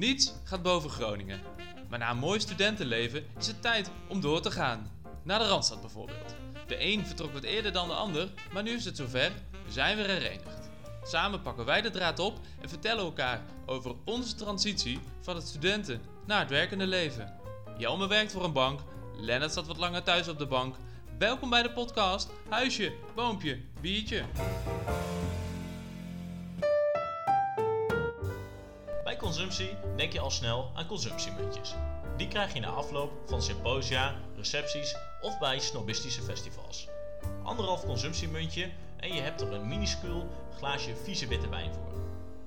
Niets gaat boven Groningen. Maar na een mooi studentenleven is het tijd om door te gaan. Naar de Randstad bijvoorbeeld. De een vertrok wat eerder dan de ander, maar nu is het zover. We zijn weer herenigd. Samen pakken wij de draad op en vertellen elkaar over onze transitie van het studenten naar het werkende leven. Jelme werkt voor een bank, Lennart zat wat langer thuis op de bank. Welkom bij de podcast Huisje, Boompje, Biertje. Consumptie denk je al snel aan consumptiemuntjes. Die krijg je na afloop van symposia, recepties of bij snobistische festivals. Anderhalf consumptiemuntje en je hebt er een minuscuul glaasje vieze witte wijn voor.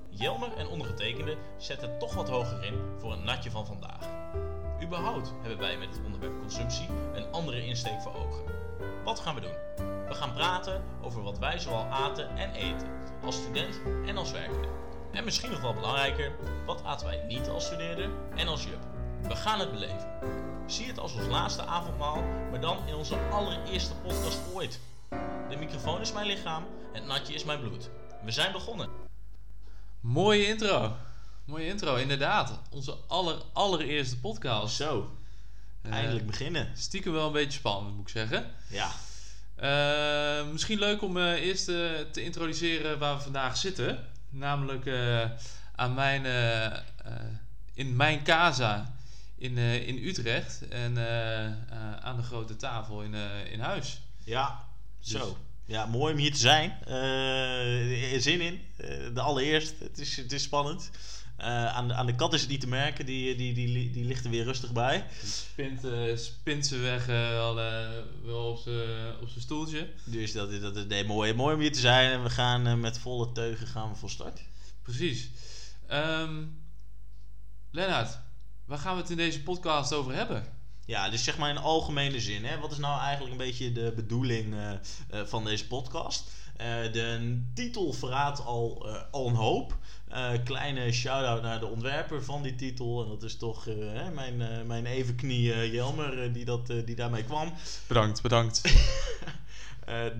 Jelmer en ondergetekende zetten toch wat hoger in voor een natje van vandaag. Überhaupt hebben wij met het onderwerp consumptie een andere insteek voor ogen. Wat gaan we doen? We gaan praten over wat wij zoal aten en eten, als student en als werkende. En misschien nog wel belangrijker, wat aten wij niet als studeerder en als jup? We gaan het beleven. Zie het als ons laatste avondmaal, maar dan in onze allereerste podcast ooit. De microfoon is mijn lichaam, het natje is mijn bloed. We zijn begonnen. Mooie intro. Mooie intro, inderdaad. Onze aller, allereerste podcast. Zo, Eh, eindelijk beginnen. Stiekem wel een beetje spannend, moet ik zeggen. Ja, Eh, misschien leuk om eh, eerst eh, te introduceren waar we vandaag zitten. Namelijk eh, aan mijn, eh, eh, in mijn casa in, in Utrecht. En aan de grote tafel in, in huis. ja, zo. Dus- Ja, mooi om hier te zijn. Zin in. De allereerst. Het is, het is spannend. Eh, aan, de, aan de kat is het niet te merken. Die, die, die, die, ligt er weer rustig bij. Spint, eh, spint ze weg eh, wel, wel op zijn op zijn stoeltje. Dus dat, is- dat is nee, mooi, mooi om hier te zijn. En we gaan met volle teugen gaan we van start. Precies. Ehm Lennart, waar gaan we het in deze podcast over hebben? Ja, dus zeg maar in algemene zin. Hè? Wat is nou eigenlijk een beetje de bedoeling van deze podcast? Eh, de titel verraadt al, eh, al een hoop. Eh, kleine shout-out naar de ontwerper van die titel. En dat is toch mijn, mijn evenknie Jelmer die, dat, die daarmee kwam. Bedankt, bedankt.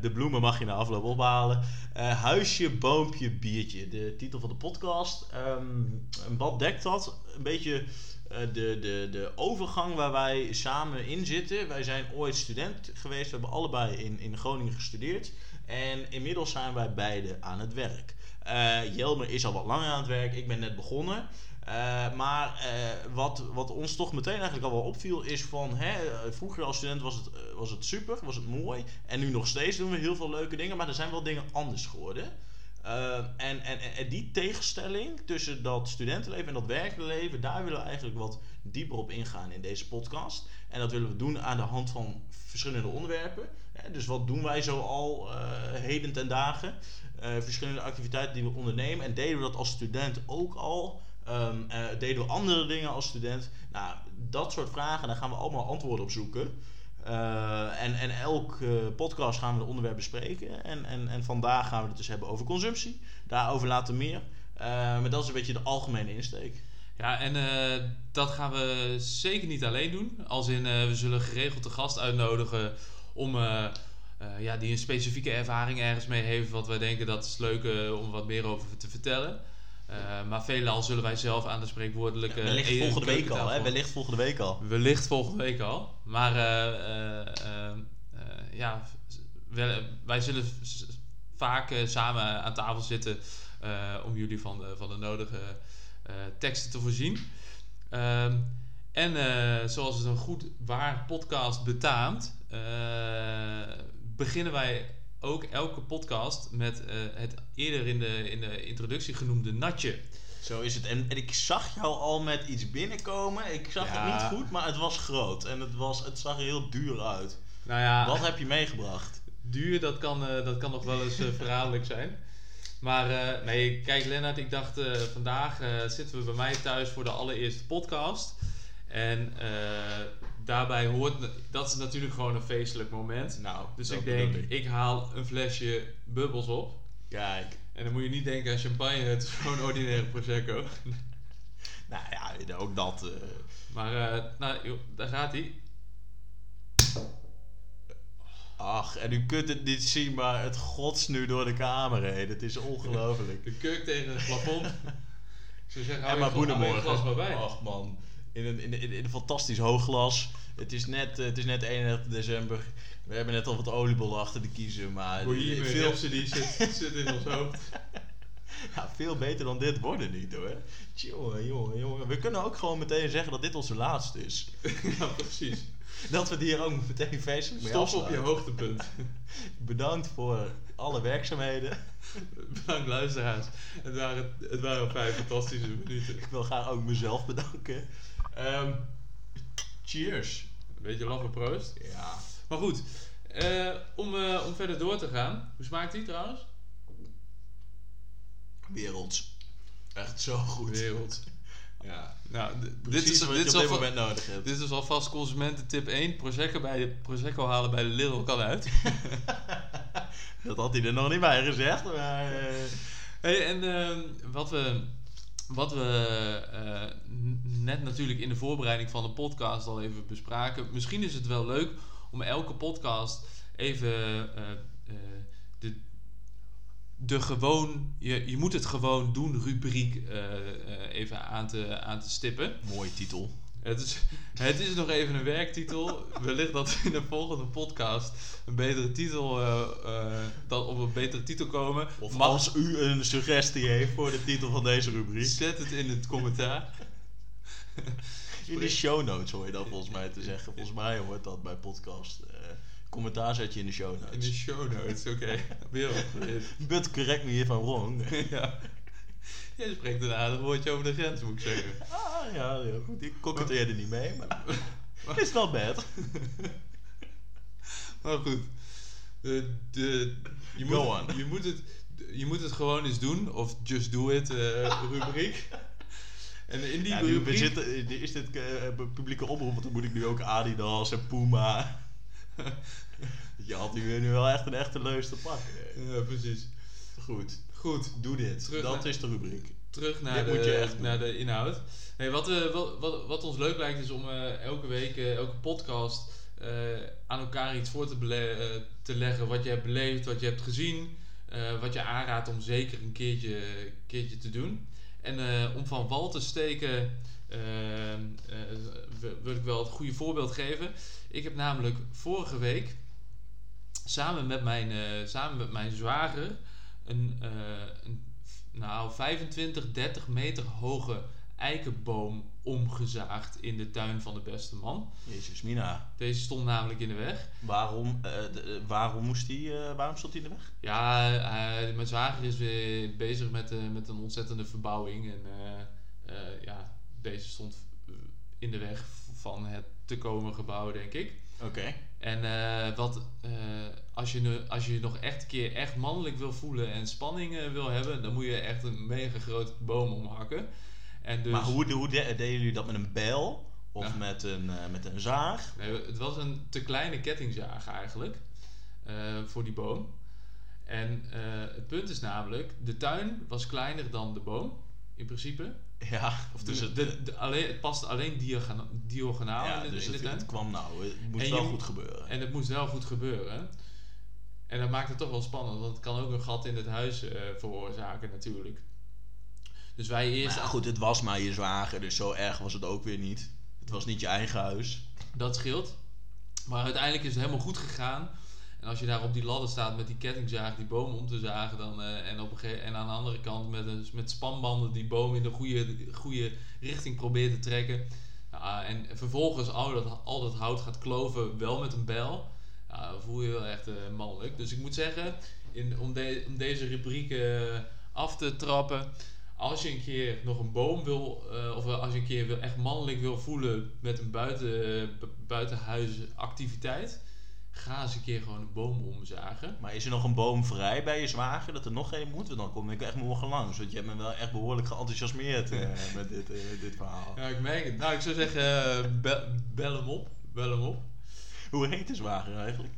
De bloemen mag je na afloop ophalen. Huisje, boompje, biertje. De titel van de podcast. Ehm, wat dekt dat? Een beetje de, de, de overgang waar wij samen in zitten. Wij zijn ooit student geweest. We hebben allebei in, in Groningen gestudeerd. En inmiddels zijn wij beide aan het werk. Eh, Jelmer is al wat langer aan het werk. Ik ben net begonnen. Eh, maar eh, wat, wat ons toch meteen eigenlijk al wel opviel is van... Hè, vroeger als student was het, was het super, was het mooi. En nu nog steeds doen we heel veel leuke dingen. Maar er zijn wel dingen anders geworden. Eh, en, en, die tegenstelling tussen dat studentenleven en dat werkende leven... daar willen we eigenlijk wat dieper op ingaan in deze podcast. En dat willen we doen aan de hand van verschillende onderwerpen. Dus wat doen wij zo al eh, heden ten dagen? Eh, verschillende activiteiten die we ondernemen. En deden we dat als student ook al... Ehm, eh, deden we andere dingen als student? Nou, dat soort vragen, daar gaan we allemaal antwoorden op zoeken. Eh, en, en elk eh, podcast gaan we een onderwerp bespreken. En, en, en vandaag gaan we het dus hebben over consumptie. Daarover later meer. Eh, maar dat is een beetje de algemene insteek. Ja, en dat gaan we zeker niet alleen doen. Als in, we zullen geregeld de gast uitnodigen om... ja, die een specifieke ervaring ergens mee heeft, wat wij denken dat is leuk om wat meer over te vertellen. Eh, maar veelal zullen wij zelf aan de spreekwoordelijke... wellicht eten- volgende week al, hè? Wellicht volgende week al. Wellicht volgende week al. Maar eh, eh, ja, wel- wij zullen vaak samen aan tafel zitten om jullie van de, van de nodige teksten te voorzien. Ehm, en zoals het een goed waar podcast betaamt, beginnen wij ook elke podcast met eh, het eerder in de, in de introductie genoemde natje. Zo is het. En, en ik zag jou al met iets binnenkomen. Ik zag Ja. het niet goed, maar het was groot. En het, was, het zag er heel duur uit. Nou ja, Wat heb je meegebracht? duur, dat kan, eh, dat kan nog wel eens eh, verraderlijk zijn. Maar nee, kijk Lennart, ik dacht vandaag zitten we bij mij thuis voor de allereerste podcast. En daarbij hoort, dat is natuurlijk gewoon een feestelijk moment. Nou, Dus ik denk, ik haal een flesje bubbels op. Kijk. En dan moet je niet denken aan champagne, het is gewoon ordinaire Prosecco. Nou ja, ook dat. eh. Maar eh, nou, joh, daar gaat hij. Ach, en u kunt het niet zien, maar het gods nu door de kamer heen. Het is ongelooflijk. De kurk tegen het plafond. Ik zou zeggen, En hou maar je glas maar bij. Ach man, in een, in, in een fantastisch hoog glas. Het is, net, eh, het is net 31 december. We hebben net al wat oliebollen achter de kiezen, maar Bohemian veel, Rhapsody zit, zit in ons hoofd. ja, veel beter dan dit worden niet hoor. Jongen, jongen, jongen. We kunnen ook gewoon meteen zeggen dat dit onze laatste is. ja, precies. Dat we het hier ook meteen feestelijk mee Stop op je hoogtepunt. Bedankt voor alle werkzaamheden. Bedankt luisteraars. Het waren, het waren vijf fantastische minuten. Ik wil graag ook mezelf bedanken. Ehm, cheers. Een beetje laffe proost. Ja. Maar goed, eh, om, eh, om verder door te gaan. Hoe smaakt die trouwens? Werelds. Echt zo goed. Wereld. Ja. Nou, dit is, wat dit, je op dit moment nodig hebt. dit is alvast consumententip 1. Prosecco, bij de, Prosecco halen bij de Lidl kan uit. Dat had hij er nog niet bij gezegd, maar... eh, Hey, en ehm, wat we, wat we eh, net natuurlijk in de voorbereiding van de podcast al even bespraken. Misschien is het wel leuk om elke podcast even eh, eh, de, de gewoon, je, je moet het gewoon doen rubriek even aan te, aan te stippen. mooie titel. Het is, het is nog even een werktitel. Wellicht dat we in de volgende podcast een betere titel, eh, dat op een betere titel komen. Of Mag- als u een suggestie heeft voor de titel van deze rubriek. Zet het in het commentaar. In de show notes hoor je dat volgens mij te zeggen. Volgens mij hoort dat bij podcast. Eh, commentaar zet je in de show In de notes. show notes, oké. Weer geleerd. But correct me if I'm wrong. ja. Jij spreekt een aardig woordje over de grens, moet ik zeggen. ah, ja, goed. Ik koketteerde niet mee, maar... It's not bad. Maar goed. De, de, je, Go moet, on. je, moet het, je moet het gewoon eens doen. Of just do it eh, rubriek. En in die Ja, nu, we rubriek... zitten, is dit eh, publieke oproep, want dan moet ik nu ook Adidas en Puma. Je had nu, nu wel echt een echte leus te pakken. Ja, precies. Goed, Goed. doe dit. Terug dat naar- is de rubriek. terug naar, Dit de, naar de inhoud. Nee, wat, eh, wat, wat, wat ons leuk lijkt is om eh, elke week, eh, elke podcast aan elkaar iets voor te, te leggen. Wat je hebt beleefd, wat je hebt gezien. wat je aanraadt om zeker een keertje, keertje te doen. En om van wal te steken wil- ik wel het goede voorbeeld geven. Ik heb namelijk vorige week samen met mijn, samen met mijn zwager een, eh, een nou, 25, 30 meter hoge eikenboom omgezaagd in de tuin van de beste man. Jezus, Mina. Deze stond namelijk in de weg. Waarom, eh, de- eh, waarom, moest die, waarom stond hij in de weg? Ja, mijn zwager is weer bezig met, met een ontzettende verbouwing. En ja, deze stond in de weg van het te komen gebouw, denk ik. Oké. En eh, wat, eh, als, je nu, als je nog echt een keer echt mannelijk wil voelen en spanning wil hebben, dan moet je echt een mega grote boom omhakken. En dus, Maar hoe, hoe de- deden jullie dat met een bijl? Of Ja. met, een, eh, met een zaag? Nee, het was een te kleine kettingzaag eigenlijk voor die boom. En het punt is namelijk, de tuin was kleiner dan de boom, in principe. Ja, Of dus het, de, de- alleen, het past alleen diagona- diagonaal ja, in, dus in de het, het kwam nou. Het moest En wel je- goed gebeuren. En het moest wel goed gebeuren. En dat maakt het toch wel spannend, want het kan ook een gat in het huis eh, veroorzaken natuurlijk. Dus wij eerst... Maar ja, goed, het was maar je zwager, dus zo erg was het ook weer niet. Het was niet je eigen huis. Dat scheelt. Maar uiteindelijk is het helemaal goed gegaan. En als je daar op die ladder staat met die kettingzaag die boom om te zagen, dan, eh, en, op een en aan de andere kant met, een, met spanbanden die boom in de goede, goede richting probeert te trekken. En vervolgens al dat, al dat hout gaat kloven, wel met een bijl. Dan voel je wel echt eh, mannelijk. Dus ik moet zeggen, in, om, om deze rubriek eh, af te trappen. Als je een keer nog een boom wil, of als je een keer wil, echt mannelijk wil voelen met een buiten, bu- buitenhuisactiviteit, ga eens een keer gewoon een boom omzagen. Maar is er nog een boom vrij bij je zwager dat er nog één moet? Want dan kom ik echt morgen langs. Want je hebt me wel echt behoorlijk geenthousiasmeerd eh, met dit, eh, dit verhaal. Ja, ik merk het. Nou, ik zou zeggen, eh, bel, hem op. Bel hem op. Hoe heet de zwager eigenlijk?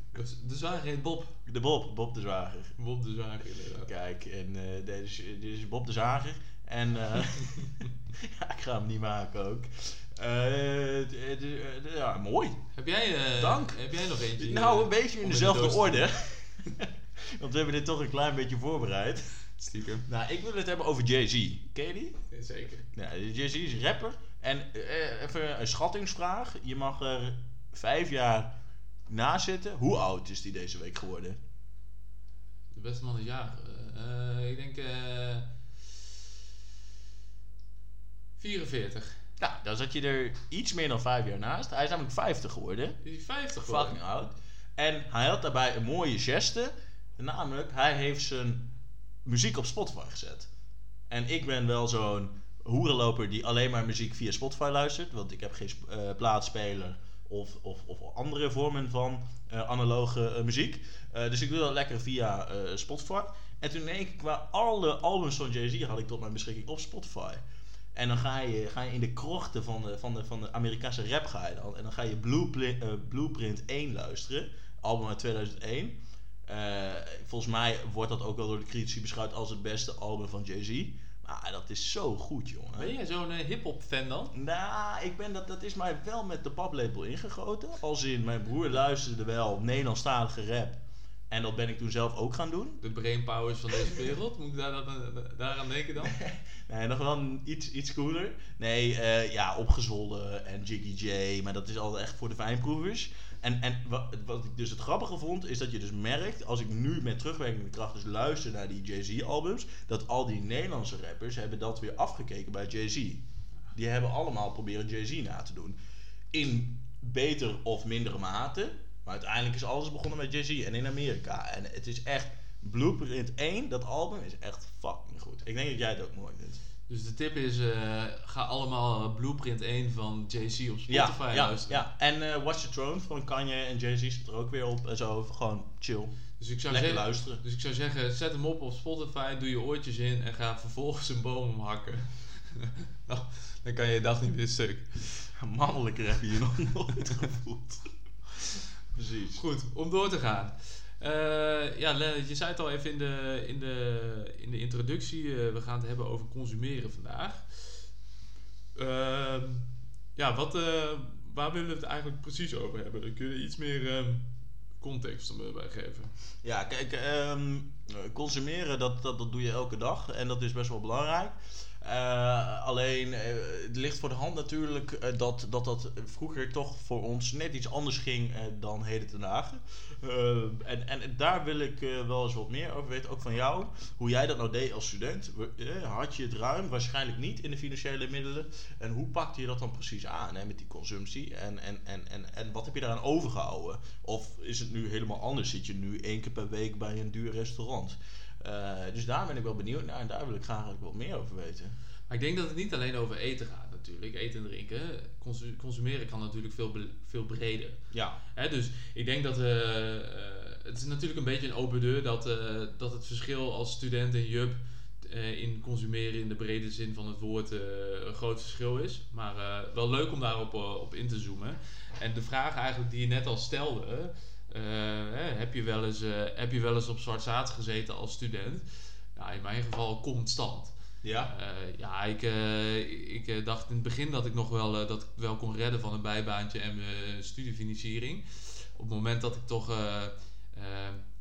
De zwager heet Bob. De Bob, Bob de zwager. Bob de zwager, inderdaad. Kijk, en eh, dit, is, dit is Bob de Zager. En ja, ik ga hem niet maken ook. Eh, ja, mooi. Heb jij, eh, Dank. Heb jij nog eentje? Nou, een beetje in dezelfde orde. Want we hebben dit toch een klein beetje voorbereid. Stiekem. Nou, ik wil het hebben over Jay-Z. Ken je die? Zeker. Ja, Jay-Z is rapper. En eh, even een schattingsvraag. Je mag er vijf jaar na zitten. Hoe oud is die deze week geworden? De beste man is. Eh, ik denk eh 44. Nou, dan zat je er iets meer dan vijf jaar naast. Hij is namelijk 50 geworden. Is hij 50 Fucking geworden? oud. En hij had daarbij een mooie geste. Namelijk, hij heeft zijn muziek op Spotify gezet. En ik ben wel zo'n hoerenloper die alleen maar muziek via Spotify luistert. Want ik heb geen eh, plaatspeler of, of, of andere vormen van eh, analoge eh, muziek. Dus ik doe dat lekker via Spotify. En toen denk ik, qua alle albums van Jay-Z had ik tot mijn beschikking op Spotify. En dan ga je, ga je in de krochten van de, van, de, van de Amerikaanse rap ga je dan. En dan ga je Blueprint, eh, Blueprint 1 luisteren. Album uit 2001. Eh, volgens mij wordt dat ook wel door de critici beschouwd als het beste album van Jay-Z. Maar dat is zo goed, jongen. Ben jij zo'n eh, hip-hop fan dan? Nou, ik ben dat, dat is mij wel met de paplepel ingegoten. Als in, mijn broer luisterde wel Nederlandstalige rap. En dat ben ik toen zelf ook gaan doen. De brainpowers van deze wereld? Moet ik daar, dat, daaraan denken dan? Nee, nog wel iets, iets cooler. Nee, eh, ja, opgezwollen en Jiggy J. Maar dat is altijd echt voor de fijnproevers. En, en wat, wat ik dus het grappige vond, is dat je dus merkt, als ik nu met terugwerkende kracht dus luister naar die Jay-Z albums, dat al die Nederlandse rappers hebben dat weer afgekeken bij Jay-Z. Die hebben allemaal proberen Jay-Z na te doen. In beter of mindere mate. Maar uiteindelijk is alles begonnen met Jay-Z en in Amerika. En het is echt, Blueprint 1, dat album is echt fucking goed. Ik denk dat jij het ook mooi vindt. Dus de tip is, eh, ga allemaal Blueprint 1 van JC op Spotify Ja, ja, luisteren. ja. En eh, Watch the Throne van Kanye en Jay-Z zit er ook weer op. En zo, gewoon chill. Dus ik zou Lekker zeggen, luisteren. Dus ik zou zeggen, zet hem op op Spotify, doe je oortjes in en ga vervolgens een boom omhakken. nou, dan kan je je dag niet meer stuk. Mannelijker heb je je nog nooit gevoeld. Precies. Goed, om door te gaan. Eh, ja, Lennart, je zei het al even in de, in de, in de introductie. eh, we gaan het hebben over consumeren vandaag. Ehm, ja, wat, eh, waar willen we het eigenlijk precies over hebben? Dan kun je iets meer ehm, context erbij geven. Ja, kijk, ehm, consumeren dat, dat, dat doe je elke dag en dat is best wel belangrijk. Eh, alleen, eh, het ligt voor de hand natuurlijk eh, dat, dat dat vroeger toch voor ons net iets anders ging dan heden ten dagen. En, en daar wil ik wel eens wat meer over weten, ook van jou. Hoe jij dat nou deed als student. Had je het ruim? Waarschijnlijk niet in de financiële middelen. En hoe pakte je dat dan precies aan hè, met die consumptie? En, en, en, en, en wat heb je daaraan overgehouden? Of is het nu helemaal anders? Zit je nu één keer per week bij een duur restaurant? Eh, dus daar ben ik wel benieuwd naar en daar wil ik graag eigenlijk wat meer over weten. Maar ik denk dat het niet alleen over eten gaat natuurlijk. Eten en drinken. Consu- consumeren kan natuurlijk veel, veel breder. Ja, Hè, dus ik denk dat eh, het is natuurlijk een beetje een open deur dat, dat het verschil als student en jup eh, in consumeren in de brede zin van het woord een groot verschil is. Maar wel leuk om daarop op in te zoomen. En de vraag eigenlijk die je net al stelde, heb, je wel eens, eh, heb je wel eens op zwart zaad gezeten als student? Nou, in mijn geval constant. ja. Eh, ja, ik, eh, ik eh, dacht in het begin dat ik nog wel, eh, dat ik wel kon redden van een bijbaantje en mijn studiefinanciering. Op het moment dat ik toch eh, eh,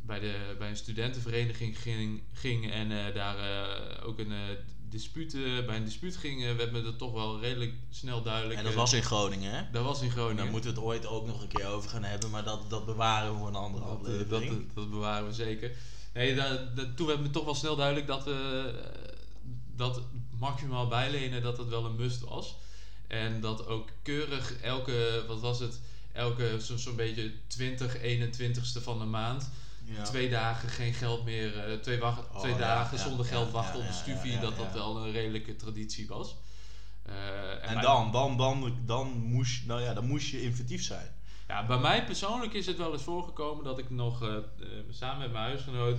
bij, de, bij een studentenvereniging ging, ging en eh, daar eh, ook een eh, dispuut, eh, bij een dispuut ging, eh, werd me dat toch wel redelijk snel duidelijk. En dat eh, was in Groningen, hè? dat was in Groningen. Daar moeten we het ooit ook nog een keer over gaan hebben, maar dat, dat bewaren we voor een andere Dat, eh, aflevering. dat, dat bewaren we zeker. Nee, toen werd me toch wel snel duidelijk dat, we dat maximaal bijlenen dat het wel een must was. En dat ook keurig elke, wat was het, elke zo- zo'n beetje 20, 21ste van de maand, ja. twee dagen geen geld meer, eh, twee, wacht, Oh, twee ja, dagen ja, zonder geld wachten op de ja, dat dat wel een redelijke traditie was. Eh, En dan, dan, dan, dan, moest, nou ja, dan moest je inventief zijn. Ja, bij mij persoonlijk is het wel eens voorgekomen dat ik nog eh, samen met mijn huisgenoot,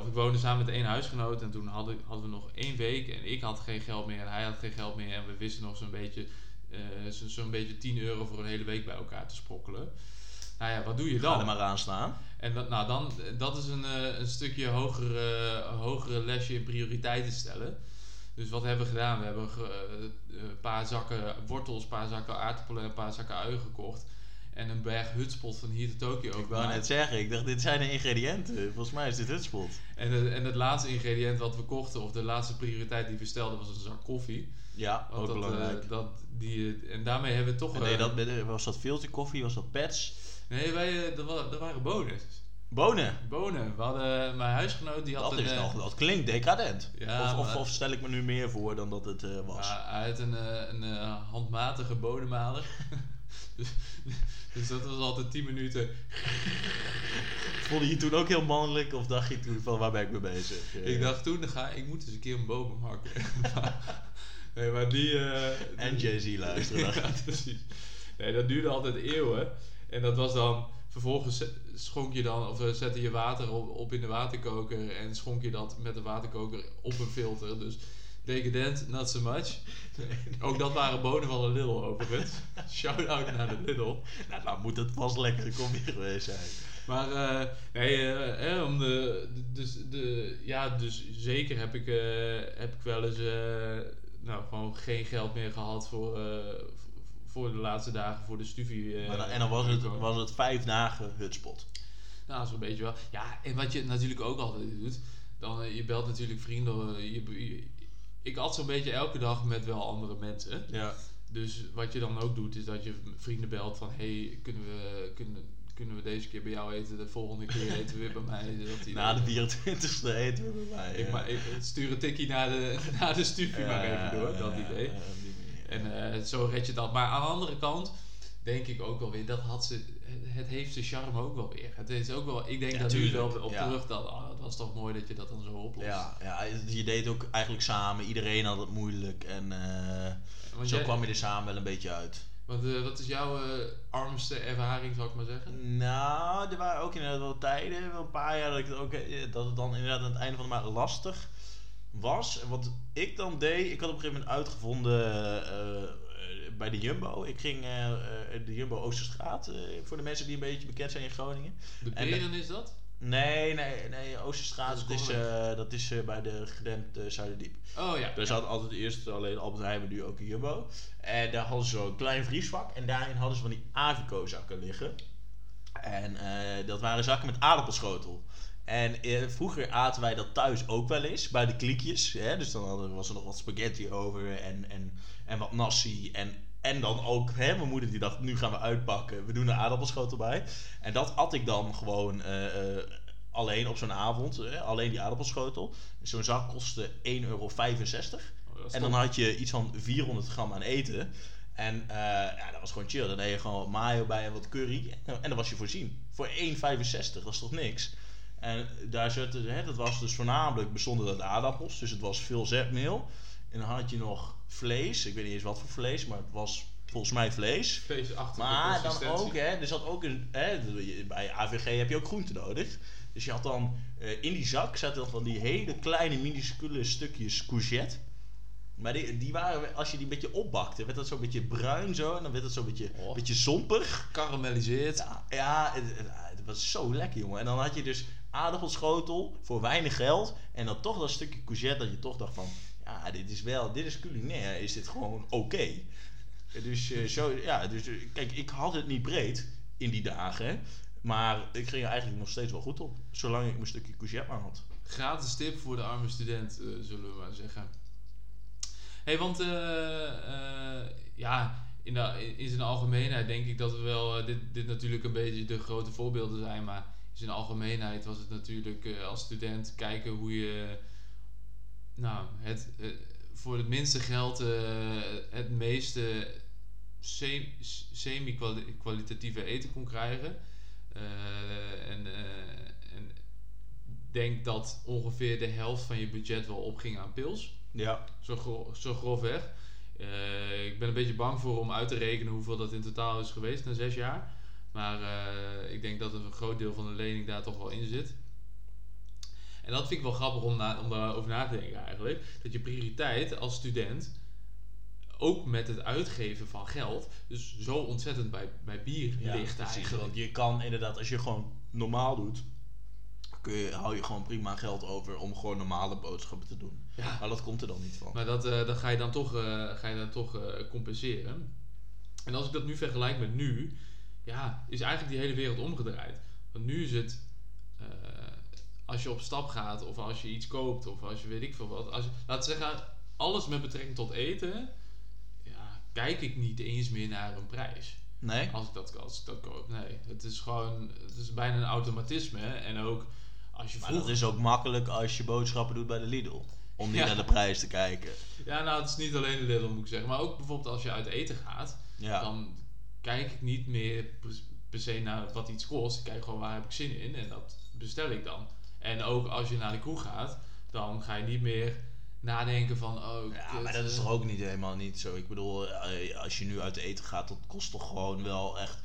of ik woonde samen met één huisgenoot en toen hadden, hadden we nog één week en ik had geen geld meer en hij had geen geld meer en we wisten nog zo'n beetje, zo- zo'n beetje 10 euro voor een hele week bij elkaar te sprokkelen. Nou ja, wat doe je Ga er dan? maar aan staan. En dat, nou, dan, dat is een, eh, een stukje hogere, hogere lesje in prioriteiten stellen. Dus wat hebben we gedaan? We hebben eh, een paar zakken wortels, een paar zakken aardappelen en een paar zakken uien gekocht. en een berg hutspot van hier to Tokio Ik wou net zeggen, ik dacht dit zijn de ingrediënten. Volgens mij is dit hutspot. En, het- en het laatste ingrediënt wat we kochten, of de laatste prioriteit die we stelden, was een zak koffie. Ja, Want ook dat, belangrijk. eh, dat, die, en daarmee hebben we toch... Nee, dat, was dat filter koffie? Was dat pets? Nee, wij, eh, er, wa- er waren bonen. Bonen. Bonen. We hadden, mijn huisgenoot die had Dat, een... is eh, nog, dat klinkt decadent. Ja, of, of, of stel ik me nu meer voor dan dat het eh, was? Ja, hij had een, eh, een eh, handmatige bodemmaler. dus, dus dat was altijd 10 minuten. Vond je je toen ook heel mannelijk of dacht je toen van waar ben ik mee bezig? Eh, Ik dacht toen, ga, ik moet eens een keer een boom hakken. nee, maar die... eh, En Jay-Z luisteren. ja, precies. Nee, dat duurde altijd eeuwen. En dat was dan... Vervolgens schonk je dan, of eh, zette je water op, op in de waterkoker en schonk je dat met de waterkoker op een filter. Dus decadent, not so much. Ook dat waren bonen van de Lidl overigens. Shout-out naar de Lidl. Nou, nou moet het vast lekker geweest zijn. Maar eh, nee, eh, eh, om de, de- dus, de, ja, dus zeker heb ik, heb ik wel eens nou, gewoon geen geld meer gehad voor, voor de laatste dagen voor de studie. eh, dan- en dan was het, was het vijf dagen hutspot. Nou, zo'n beetje wel. Ja, en wat je natuurlijk ook altijd doet, dan eh, je belt natuurlijk vrienden. eh, Je, je- ik at zo'n beetje elke dag met wel andere mensen. Ja. Dus wat je dan ook doet, is dat je vrienden belt van... hey, kunnen we, kunnen, kunnen we deze keer bij jou eten? De volgende keer eten we weer bij mij. Dat die- Na de 24e eten we bij mij. Ik, ja. maar, ik stuur een tikkie naar de, naar de studie maar even door, dat idee. ja. En eh, zo red je dat. Maar aan de andere kant denk ik ook wel weer, dat had ze, het, het heeft zijn charme ook wel weer. Het is ook wel, ik denk Ja, dat nu tuurlijk, wel op ja. terug dat, ah, dat was toch mooi dat je dat dan zo oplost. Ja, ja, je deed ook eigenlijk samen. Iedereen had het moeilijk. En eh, zo jij- kwam je er samen wel een beetje uit. Want eh, wat is jouw armste ervaring, zou ik maar zeggen? Nou, er waren ook inderdaad wel tijden, wel een paar jaar, dat, ik het, ook, dat het dan inderdaad aan het einde van de maand lastig was. En wat ik dan deed, ik had op een gegeven moment uitgevonden eh, eh, bij de Jumbo. Ik ging eh, de Jumbo Oosterstraat, voor de mensen die een beetje bekend zijn in Groningen. De En Beren is dat? Nee, nee, nee, Oosterstraat, Dat dat is dat is bij de Gedempt Zuiderdiep. Oh ja. Daar zat altijd eerst alleen Albert Heijn, maar nu ook een Jumbo. En daar hadden ze zo'n klein vriesvak. En daarin hadden ze van die Avico zakken liggen. En dat waren zakken met aardappelschotel. En eh, vroeger aten wij dat thuis ook wel eens, bij de kliekjes. Hè? Dus dan hadden, was er nog wat spaghetti over en, en, en wat nasi. En, en dan ook, hè, mijn moeder die dacht, nu gaan we uitpakken. We doen een aardappelschotel bij. En dat at ik dan gewoon eh, eh, alleen op zo'n avond. Alleen die aardappelschotel. Zo'n zak kostte 1,65 euro. Oh, En dan had je iets van 400 gram aan eten. En ja, dat was gewoon chill. Dan deed je gewoon wat mayo bij en wat curry. En dan was je voorzien. Voor 1,65, dat is toch niks? En daar zitten, hè, dat was dus voornamelijk bestonden uit aardappels. Dus het was veel zetmeel. En dan had je nog vlees. Ik weet niet eens wat voor vlees, maar het was volgens mij vlees. Feestachtige Maar dan ook, hè, er zat ook een, hè, bij AVG heb je ook groente nodig. Dus je had dan, eh, in die zak zaten dan van die hele kleine minuscule stukjes courgette. Maar die, die waren, als je die een beetje opbakte, werd dat zo'n beetje bruin zo. En dan werd het zo'n beetje, Oh. beetje zompig. Karamelliseerd. Ja, ja het, het- het was zo lekker, jongen. En dan had je dus aardappelschotel voor weinig geld. En dan toch dat stukje courgette dat je toch dacht van... Ja, dit is wel, dit is culinair, is dit gewoon oké. Dus, eh, zo, ja, dus eh, kijk, ik had het niet breed in die dagen. Maar ik ging er eigenlijk nog steeds wel goed op. Zolang ik mijn stukje courgette maar had. Gratis tip voor de arme student, eh, zullen we maar zeggen. hey, want ja, in, de, in zijn algemeenheid denk ik dat we wel, dit, dit natuurlijk een beetje de grote voorbeelden zijn, maar in zijn algemeenheid was het natuurlijk eh, als student kijken hoe je nou, het, eh, voor het minste geld eh, het meeste se- semi-kwalitatieve eten kon krijgen. En, en denk dat ongeveer de helft van je budget wel opging aan pils. Ja. Zo, gro zo grofweg. Ik ben een beetje bang voor om uit te rekenen hoeveel dat in totaal is geweest na zes jaar. Maar eh, ik denk dat een groot deel van de lening daar toch wel in zit. En dat vind ik wel grappig om, na, om daarover na te denken eigenlijk. Dat je prioriteit als student, ook met het uitgeven van geld, dus zo ontzettend bij, bij bier Ja, ligt precies. eigenlijk. Want je kan inderdaad, als je gewoon normaal doet, kun je, hou je gewoon prima geld over om gewoon normale boodschappen te doen. Ja. Maar dat komt er dan niet van. Maar dat, eh, dat ga je dan toch, eh, ga je dan toch compenseren. En als ik dat nu vergelijk met nu, ja, is eigenlijk die hele wereld omgedraaid. Want nu is het, eh, als je op stap gaat of als je iets koopt of als je weet ik veel wat. Als laat zeggen, alles met betrekking tot eten, ja, kijk ik niet eens meer naar een prijs. Nee? Als ik dat, als ik dat koop. Nee, het is gewoon, het is bijna een automatisme. En ook als je Maar vroeger... dat is ook makkelijk als je boodschappen doet bij de Lidl. Om niet Ja. naar de prijs te kijken. Ja, nou, het is niet alleen de Lidl moet ik zeggen. Maar ook bijvoorbeeld als je uit eten gaat. Ja. Dan kijk ik niet meer per, se naar wat iets kost. Ik kijk gewoon waar heb ik zin in. En dat bestel ik dan. En ook als je naar de kroeg gaat. Dan ga je niet meer nadenken van... Oh, Ja, maar dat is eh, toch ook niet helemaal niet zo. Ik bedoel, eh, als je nu uit eten gaat, dat kost toch gewoon wel echt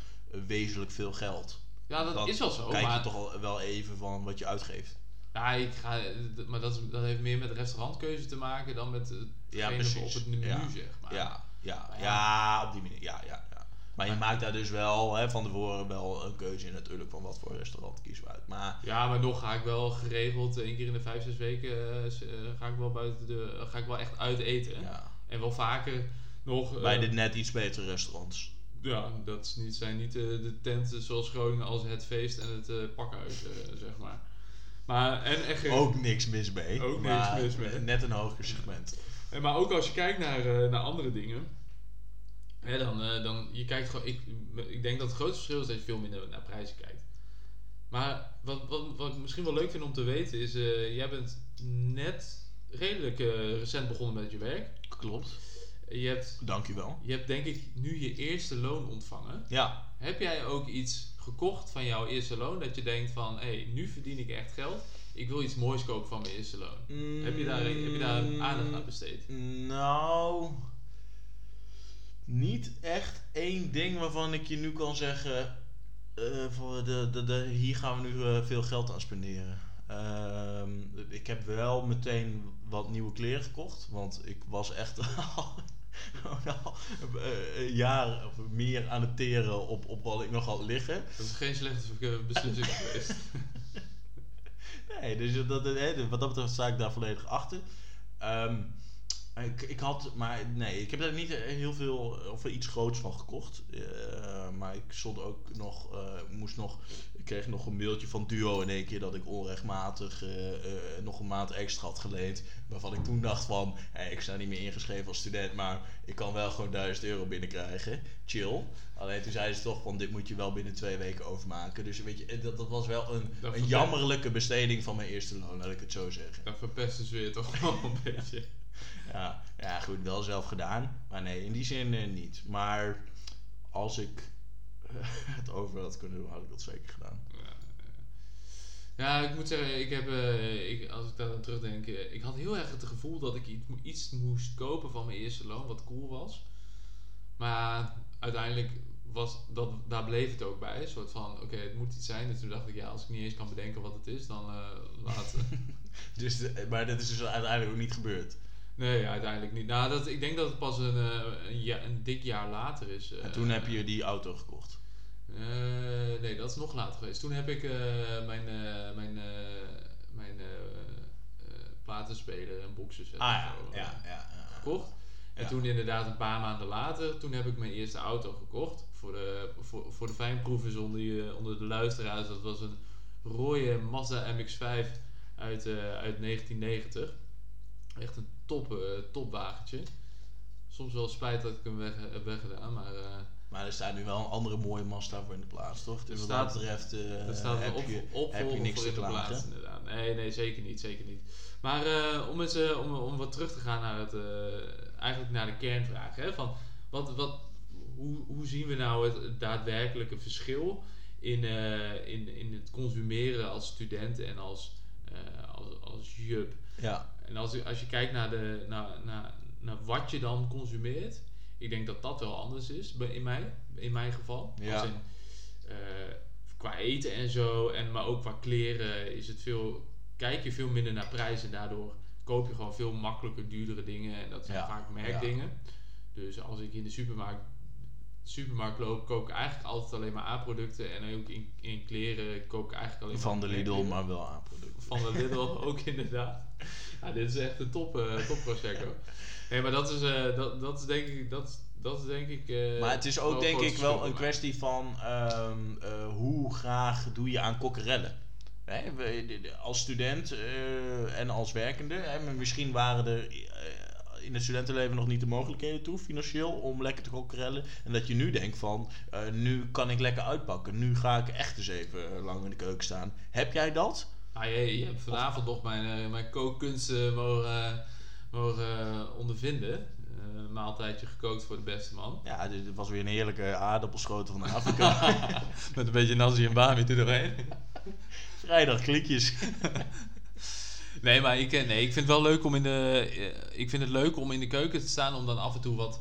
wezenlijk veel geld. Ja, dat Dan is wel zo. Kijk maar je toch wel even van wat je uitgeeft. Ja, ik ga, maar dat, heeft meer met restaurantkeuze te maken dan met het Ja, op het menu, Ja. zeg maar. Ja, ja, ja. ja, op die manier. Ja, ja. Maar je maakt daar dus wel hè, van tevoren wel een keuze in natuurlijk van wat voor restaurant kiezen we uit. Maar Ja, maar nog ga ik wel geregeld, één keer in de vijf, zes weken, eh, eh, ga ik wel buiten de, ga ik wel echt uit eten. ja, En wel vaker nog. eh, bij de net iets betere restaurants. Ja, dat is niet, zijn niet de tenten zoals Groningen als het feest en het pakhuis, zeg maar. Maar, en echt, Ook niks mis mee. Ook niks mis mee. Net een hoger segment. En maar ook als je kijkt naar, naar andere dingen, hè, dan, eh, dan je kijkt gewoon. Ik, ik denk dat het grootste verschil is dat je veel minder naar prijzen kijkt. Maar wat, wat, wat ik misschien wel leuk vind om te weten is, eh, jij bent net redelijk eh, recent begonnen met je werk. Klopt. Je hebt, Dankjewel. je hebt denk ik nu je eerste loon ontvangen. Ja, Heb jij ook iets gekocht van jouw eerste loon dat je denkt van, hé, hey, nu verdien ik echt geld. Ik wil iets moois kopen van mijn eerste loon. Heb je daar, heb je daar aandacht aan besteed? Nou, niet echt één ding waarvan ik je nu kan zeggen, eh, voor de, de, de, hier gaan we nu eh, veel geld aan spenderen. Ehm, ik heb wel meteen wat nieuwe kleren gekocht, want ik was echt al al, eh, een jaar of meer aan het teren op, op wat ik nog had liggen. Dat is geen slechte beslissing geweest. Nee, dus dat, wat dat betreft sta ik daar volledig achter. Ehm, ik, ik had, maar nee, ik heb daar niet heel veel of iets groots van gekocht. Eh, maar ik stond ook nog, eh, moest nog, ik kreeg nog een mailtje van Duo in één keer dat ik onrechtmatig eh, nog een maand extra had geleend. Waarvan ik toen dacht van, hey, ik sta niet meer ingeschreven als student, maar ik kan wel gewoon 1000 euro binnenkrijgen. Chill. Alleen toen zeiden ze toch van, dit moet je wel binnen twee weken overmaken. Dus weet je, dat, dat was wel een, Dat een jammerlijke besteding van mijn eerste loon, laat ik het zo zeggen. Dat verpest de sfeer toch wel een beetje. Ja, ja, goed, wel zelf gedaan. Maar nee, in die zin eh, niet. Maar als ik het over had kunnen doen, had ik dat zeker gedaan. Ja, ja, ik moet zeggen, ik heb, eh, ik, als ik daar aan terugdenk, eh, ik had heel erg het gevoel dat ik iets, iets moest kopen van mijn eerste loon, wat cool was. Maar uiteindelijk was dat, daar bleef het ook bij. Een soort van, oké, het moet iets zijn. En toen dacht ik, ja, als ik niet eens kan bedenken wat het is, dan uh, laten. Dus de- maar dat is dus uiteindelijk ook niet gebeurd. Nee, uiteindelijk niet. Nou, dat, ik denk dat het pas een, eh, een, ja, een dik jaar later is. eh, En toen heb je die auto gekocht. Eh, nee, dat is nog later geweest. Toen heb ik mijn, eh, mijn, mijn platenspeler en boxenset Ah en ja, gekocht. En toen inderdaad een paar maanden later, toen heb ik mijn eerste auto gekocht. Voor de, voor, voor de fijnproevers onder, je- onder de luisteraars. Dat was een rode Mazda MX-5 uit, uit 1990. Echt een top, eh, topwagentje. Soms wel spijt dat ik hem weg heb weggedaan, maar... eh, Maar er staat nu wel een andere mooie Mazda voor in de plaats, toch? Dus Er wat staat- dat betreft eh, Er staat heb, op, je, heb je opvolger niks voor te in de plaats, inderdaad. Nee, nee, zeker niet, zeker niet. Maar eh, om, eens, eh, om, om wat terug te gaan naar het, eh, eigenlijk naar de kernvraag. Hè, van wat, wat, hoe, hoe zien we nou het, het daadwerkelijke verschil in, eh, in, in het consumeren als student en als, eh, als, als jup? Ja, En als, je- als je kijkt naar, de, naar, naar, naar wat je dan consumeert, ik denk dat dat wel anders is in, mij, in mijn geval. Ja. In, eh, qua eten en zo, en, maar ook qua kleren is het veel, kijk je veel minder naar prijzen. En daardoor koop je gewoon veel makkelijker duurdere dingen. En dat zijn Ja. vaak merkdingen. Dus als ik in de supermarkt, supermarkt loop, koop ik eigenlijk altijd alleen maar A-producten. En ook in, in kleren koop ik eigenlijk alleen van de maar Lidl, maar wel aanproducten. Van de Lidl ook inderdaad. Ja, dit is echt een top, top Prosecco. Nee, maar dat is, eh, dat, dat is denk ik, dat, dat is denk ik. eh, Maar het is ook denk ik wel een kwestie van ehm, eh, hoe graag doe je aan kokkerellen. Hè, we- als student en als werkende. Hè, misschien waren er in het studentenleven nog niet de mogelijkheden toe, financieel, om lekker te kokkerellen. En dat je nu denkt van, nu kan ik lekker uitpakken. Nu ga ik echt eens even lang in de keuken staan. Heb jij dat? Nou, je, je hebt vanavond nog mijn, eh, mijn kookkunsten mogen, mogen eh, ondervinden. Eh, een maaltijdje gekookt voor de beste man. Ja, dit was weer een heerlijke aardappelschotel van Afrika. Met een beetje nasi en bami er doorheen. Vrijdag klikjes. Nee, maar ik, eh, nee, ik vind het wel leuk om in de. eh, Ik vind het leuk om in de keuken te staan om dan af en toe wat,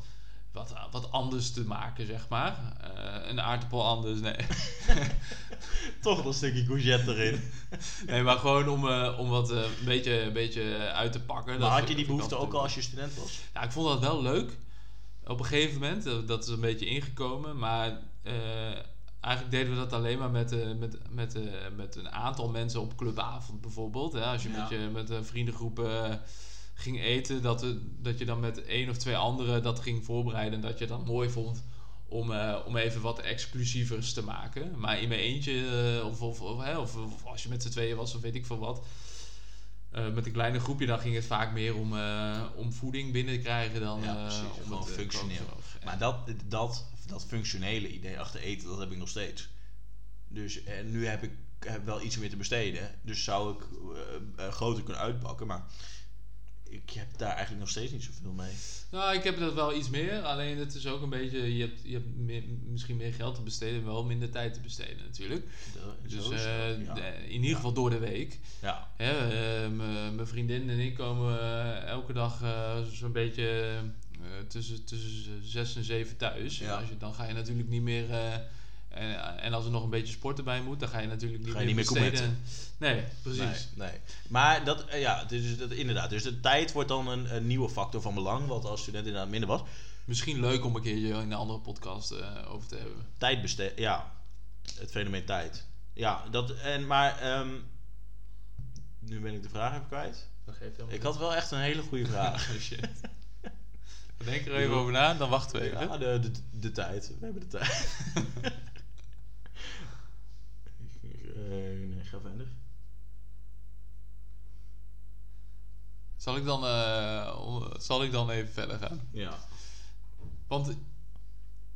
wat, wat anders te maken, zeg maar. Eh, een aardappel anders, nee. Toch een stukje courgette erin. nee, maar gewoon om, eh, om wat eh, een, beetje, een beetje uit te pakken. Maar had je die behoefte ook al als je student was? Ja, ik vond dat wel leuk. Op een gegeven moment, dat is een beetje ingekomen. Maar eigenlijk deden we dat alleen maar met, met, met, met een aantal mensen op clubavond bijvoorbeeld. Hè? Als je Ja. met, je met een vriendengroep ging eten, dat, we- dat je dan met één of twee anderen dat ging voorbereiden. En dat je dat mooi vond om, eh, om even wat exclusievers te maken. Maar in mijn eentje, eh, of, of, of, hè, of, of als je met z'n tweeën was, of weet ik veel wat. eh, met een kleine groepje, dan ging het vaak meer om, eh, om voeding binnen te krijgen dan Ja, eh, precies. om het eh, functioneel. Maar dat, dat, dat functionele idee achter eten, dat heb ik nog steeds. Dus en nu heb ik heb wel iets meer te besteden. Dus zou ik eh, eh, groter kunnen uitpakken. Maar ik heb daar eigenlijk nog steeds niet zoveel mee. Nou, ik heb dat wel iets meer. Alleen het is ook een beetje, je hebt, je hebt meer- misschien meer geld te besteden, wel minder tijd te besteden natuurlijk. Dus eh, dat, ja. de- in ieder geval door de week. ja. M- mijn vriendin en ik komen elke dag zo'n beetje tussen, tussen zes en zeven thuis. Ja. Als je, dan ga je natuurlijk niet meer... eh, en, en als er nog een beetje sport erbij moet, dan ga je natuurlijk niet Ga je meer niet meer besteden. Nee, precies. Nee, nee. Maar dat, eh, ja, het is dat, inderdaad. Dus de tijd wordt dan een, een nieuwe factor van belang. Wat als student inderdaad minder was. Misschien leuk om een keertje in een andere podcast eh, over te hebben. Tijd besteed, ja. Het fenomeen tijd. Ja, dat, en, maar ehm, nu ben ik de vraag even kwijt. Dat geeft helemaal Ik had wel echt een hele goede vraag. Oh shit. Denk er even over na, dan wachten we even. Ja, de, de, de tijd. We hebben de tijd. Eh, nee, ga verder. Zal, ik dan, eh, zal ik dan even verder gaan? Ja. Want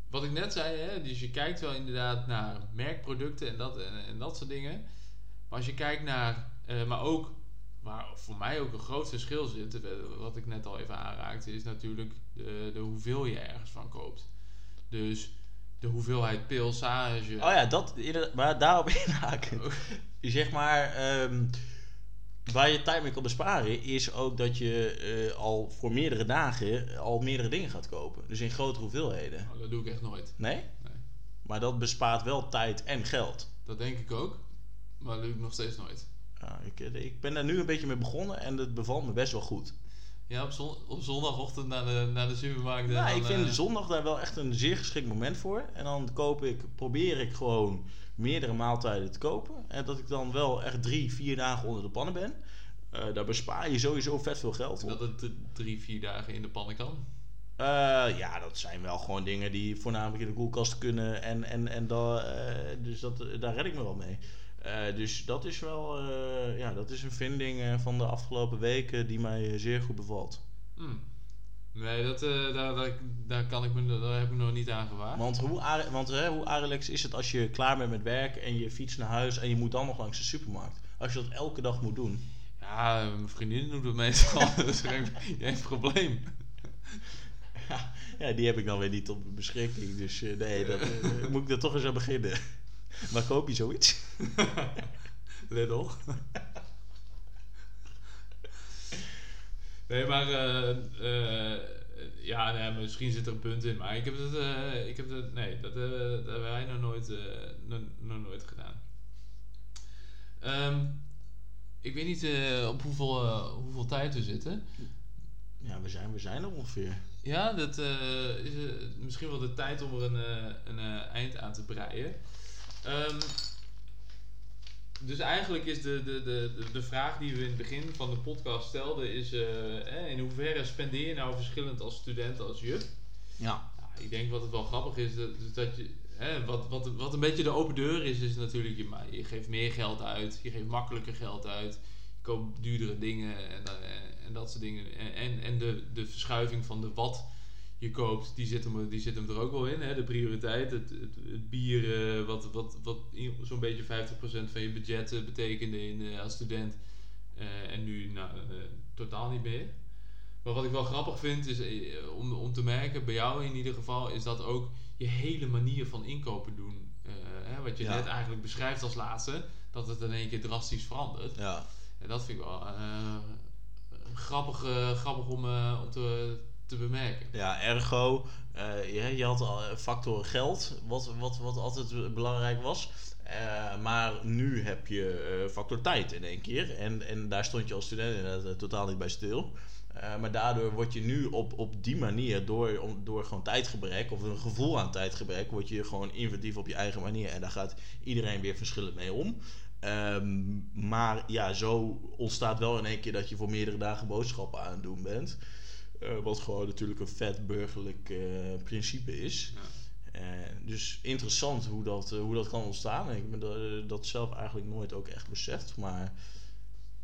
wat ik net zei, hè, dus je kijkt wel inderdaad naar merkproducten en dat, en, en dat soort dingen. Maar als je kijkt naar, eh, maar ook, waar voor mij ook een groot verschil zit, wat ik net al even aanraakte, is natuurlijk de, de hoeveel je ergens van koopt. Dus de hoeveelheid pilsage. Oh ja, dat, maar daarop inhaken. Zeg maar, ehm, waar je tijd mee kan besparen, is ook dat je eh, al voor meerdere dagen al meerdere dingen gaat kopen. Dus in grotere hoeveelheden. Nou, dat doe ik echt nooit. Nee? Nee. Maar dat bespaart wel tijd en geld. Dat denk ik ook, maar dat doe ik nog steeds nooit. Ja, ik, eh, ik ben daar nu een beetje mee begonnen en het bevalt me best wel goed. Ja, op, zon, op zondagochtend naar de, naar de supermarkt. dan, ik vind eh, zondag daar wel echt een zeer geschikt moment voor. En dan koop ik, probeer ik gewoon meerdere maaltijden te kopen. En dat ik dan wel echt drie, vier dagen onder de pannen ben. Eh, daar bespaar je sowieso vet veel geld op. dat het drie, vier dagen in de pannen kan. Eh, ja, dat zijn wel gewoon dingen die voornamelijk in de koelkast kunnen. En, en, en da, dus dat, daar red ik me wel mee. Eh, dus dat is wel eh, ja, dat is een vinding eh, van de afgelopen weken die mij zeer goed bevalt. Hmm. Nee, dat, daar, daar, daar, kan ik me, daar heb ik nog niet aan gewaagd. Want hoe, want, hè, hoe Arelex is het als je klaar bent met werk en je fietst naar huis en je moet dan nog langs de supermarkt? Als je dat elke dag moet doen. Ja, mijn vriendin doet het meestal, dus geen, geen probleem. Ja, die heb ik dan weer niet op beschikking. Dus nee, dat, moet ik er toch eens aan beginnen. Maar koop je zoiets? Lidl. nee, maar eh, eh, ja, nee, misschien zit er een punt in, maar ik heb het, eh, ik heb het nee, dat, dat hebben wij nog nooit, nog, nog nooit gedaan. Ehm, ik weet niet op hoeveel, hoeveel tijd we zitten. Ja, we zijn, we zijn er ongeveer. Ja, dat is misschien wel de tijd om er een, een eind aan te breien. Ehm, dus eigenlijk is de, de, de, de, vraag die we in het begin van de podcast stelden, is eh, eh, in hoeverre spendeer je nou verschillend als student als juf? Ja. Nou, ik denk wat het wel grappig is, dat, dus dat je, hè, wat, wat, wat een beetje de open deur is, is natuurlijk, je, je geeft meer geld uit, je geeft makkelijker geld uit, je koopt duurdere dingen en, da- en, en dat soort dingen. En, en, en de, de verschuiving van de wat je koopt, die zit hem, die zit hem er ook wel in. Hè? De prioriteit, het, het, het bier, eh, wat, wat, wat zo'n beetje 50% van je budget eh, betekende in, eh, als student. En nu nou, totaal niet meer. Maar wat ik wel grappig vind, is om, om te merken, bij jou in ieder geval, is dat ook je hele manier van inkopen doen. hè, wat je Ja. net eigenlijk beschrijft als laatste, dat het in één keer drastisch verandert. Ja. En dat vind ik wel grappig, grappig om, om te, te bemerken. Ja, ergo, eh, je, je had al eh, factor geld, wat, wat, wat altijd belangrijk was. Eh, maar nu heb je factor tijd in één keer. En, en daar stond je als student inderdaad totaal niet bij stil. Maar daardoor word je nu op, op die manier, door, door gewoon tijdgebrek of een gevoel aan tijdgebrek, word je gewoon inventief op je eigen manier. En daar gaat iedereen weer verschillend mee om. Ehm, maar ja, zo ontstaat wel in één keer dat je voor meerdere dagen boodschappen aan het doen bent. Eh, wat gewoon natuurlijk een vet burgerlijk eh, principe is. Ja. Eh, dus interessant hoe dat, hoe dat kan ontstaan. Ik heb dat, dat zelf eigenlijk nooit ook echt beseft. Maar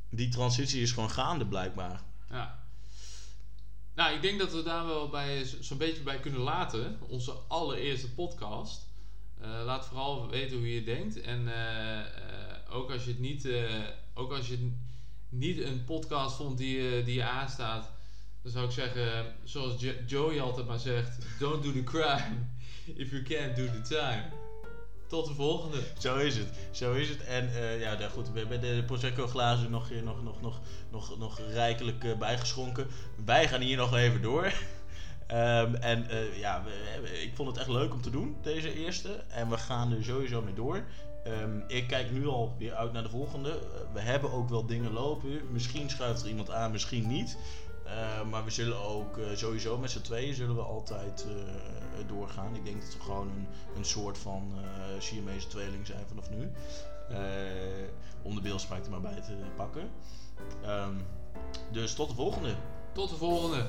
die transitie is gewoon gaande blijkbaar. Ja. Nou, ik denk dat we daar wel bij zo'n beetje bij kunnen laten. Onze allereerste podcast. Laat vooral weten hoe je denkt. En ook als je het niet, ook als je niet een podcast vond die, die je aanstaat, dan zou ik zeggen, zoals Jo- Joey altijd maar zegt: Don't do the crime if you can't do the time. Tot de volgende. Zo is het. Zo is het. En eh, ja, nou goed, we hebben de Prosecco glazen nog, eh, nog, nog, nog, nog, nog rijkelijk eh, bijgeschonken. Wij gaan hier nog even door. Ehm, en ja, we, ik vond het echt leuk om te doen, deze eerste. En we gaan er sowieso mee door. Ehm, ik kijk nu al weer uit naar de volgende. We hebben ook wel dingen lopen. Misschien schuift er iemand aan, misschien niet. Eh, maar we zullen ook eh, sowieso met z'n tweeën zullen we altijd eh, doorgaan. Ik denk dat we gewoon een, een soort van eh Siamese tweeling zijn vanaf nu. Om de beeldspraak er maar bij te pakken. Ehm, dus tot de volgende. Tot de volgende.